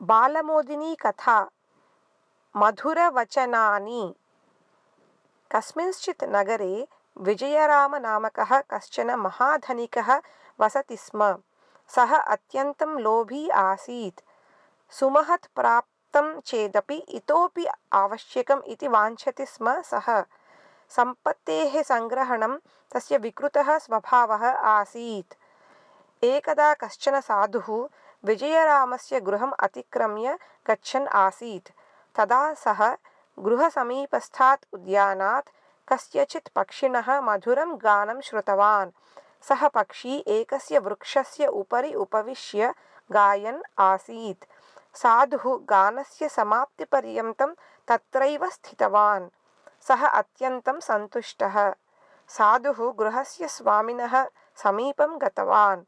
बालमोदिनी कथा मधुरवचनानि कस्मिंश्चित् नगरे विजयरामनामकः कश्चन महाधनिकः वसति स्म सः अत्यन्तं लोभी आसीत् सुमहत् प्राप्तं चेदपि इतोपि आवश्यकम् इति वाञ्छति स्म सः सम्पत्तेः सङ्ग्रहणं तस्य विकृतः स्वभावः आसीत् एकदा कश्चन साधुः विजयरामस्य गृहम् अतिक्रम्य गच्छन् आसीत्। तदा सः गृहसमीपस्थात् उद्यानात् कस्यचित् पक्षिणः मधुरं गानं श्रुतवान्। सः पक्षी एकस्य वृक्षस्य उपरि उपविश्य गायन् आसीत्। साधुः गानस्य समाप्तिपर्यन्तं तत्रैव स्थितवान्। सः अत्यन्तं सन्तुष्टः। साधुः गृहस्य स्वामिनः समीपं गतवान्।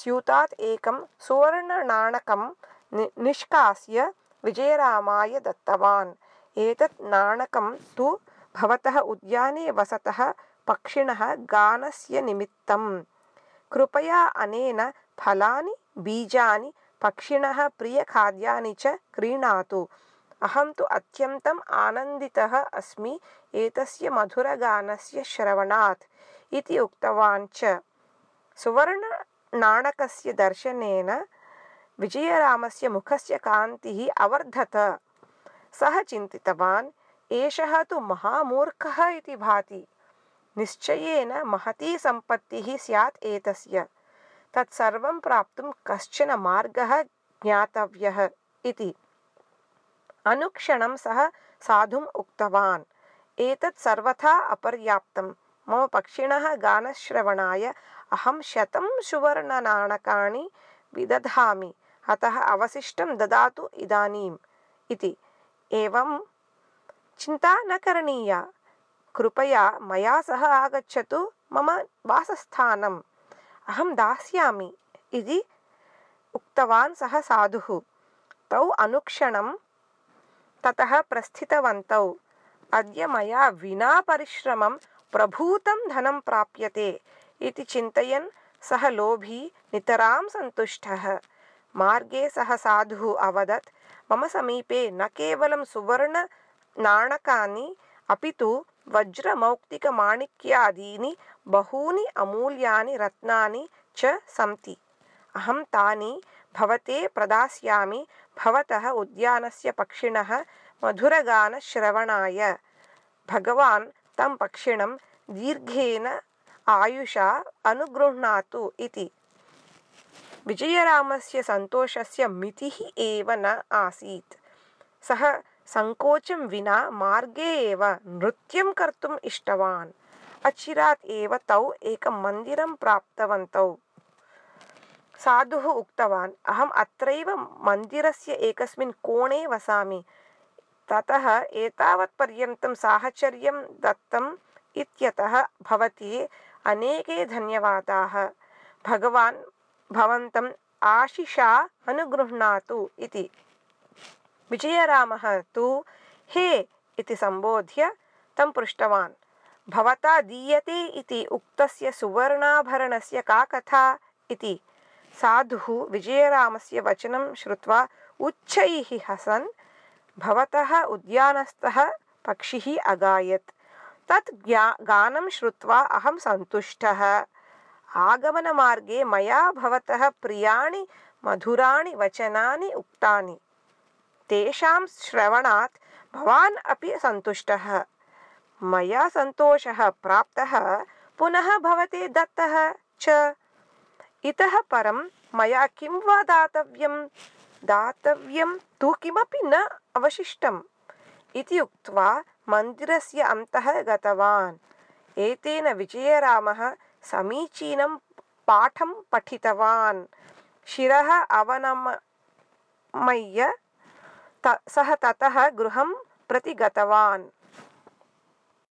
स्यूतात् एकं सुवर्णनाणकं नि निष्कास्य विजयरामाय दत्तवान्। एतत् नाणकं तु भवतः उद्याने वसतः पक्षिणः गानस्य निमित्तं कृपया अनेन फलानि बीजानि पक्षिणः प्रियखाद्यानि च क्रीणातु। अहं तु अत्यन्तम् आनन्दितः अस्मि एतस्य मधुरगानस्य श्रवणात् इति उक्तवान् च सुवर्णनाणकस्य दर्शनेन विजयरामस्य मुखस्य कान्तिः अवर्धत। सः चिन्तितवान्, एषः तु महामूर्खः इति भाति। निश्चयेन महती सम्पत्तिः स्यात् एतस्य। तत्सर्वं प्राप्तुं कश्चन मार्गः ज्ञातव्यः इति। अनुक्षणं सः साधुम् उक्तवान्। एतत् सर्वथा मम पक्षिणः गानश्रवणाय अहं शतं सुवर्णनाणकानि विदधामि। अतः अवशिष्टं ददातु इदानीम्। इति। एवं। चिन्ता न करणीया। कृपया मया सह आगच्छतु मम वासस्थानम्। अहं दास्यामि। इति उक्तवान् सः साधुः। तौ अनुक्षणं ततः प्रस्थितवन्तौ। अद्य मया विना परिश्रमं प्रभूतं धनं प्राप्यते इति चिन्तयन् सः लोभी नितरां सन्तुष्टः। मार्गे सः साधुः अवदत्, मम समीपे न केवलं सुवर्णनाणकानि अपि तु वज्रमौक्तिकमाणिक्यादीनि बहूनि अमूल्यानि रत्नानि च सन्ति। अहं तानि भवते प्रदास्यामि, भवतः उद्यानस्य पक्षिणः मधुरगानश्रवणाय। भगवान् तं पक्षिणं दीर्घेन आयुषा अनुगृह्णातु इति। विजयरामस्य सन्तोषस्य मितिः एव न आसीत्। सः सङ्कोचं विना मार्गे एव नृत्यं कर्तुम् इष्टवान्। अचिरात् एव तौ एकं मन्दिरं प्राप्तवन्तौ। साधुः उक्तवान् अहम् अत्रैव मन्दिरस्य एकस्मिन् कोणे वसामि ततः एतावत्पर्यन्तं साहचर्यं दत्तम् इत्यतः भवती अनेके धन्यवादाः। भगवान् भवन्तम् आशिषा अनुगृह्णातु इति। विजयरामः तु हे इति सम्बोध्य तं पृष्टवान्। भवता दीयते इति उक्तस्य सुवर्णाभरणस्य का कथा इति। साधुः विजयरामस्य वचनं श्रुत्वा उच्चैः हसन्। भवतः उद्यानस्थः पक्षिः अगायत्। तत् ज्ञा, गानं श्रुत्वा अहं सन्तुष्टः। आगमनमार्गे मया भवतः प्रियाणि, मधुराणि, वचनानि उक्तानि। तेषां श्रवणात् भवान् अपि सन्तुष्टः। मया सन्तोषः प्राप्तः पुनः भवते दत्तः च। इतः परं मया किं वा दातव्यं? दातव्यं तु किमपि न अवशिष्टम् इति उक्त्वा मन्दिरस्य अन्तः गतवान्। एतेन विजयरामः समीचीनं पाठं पठितवान्। शिरः अवनमय्य त, सः ततः गृहं प्रति गतवान्।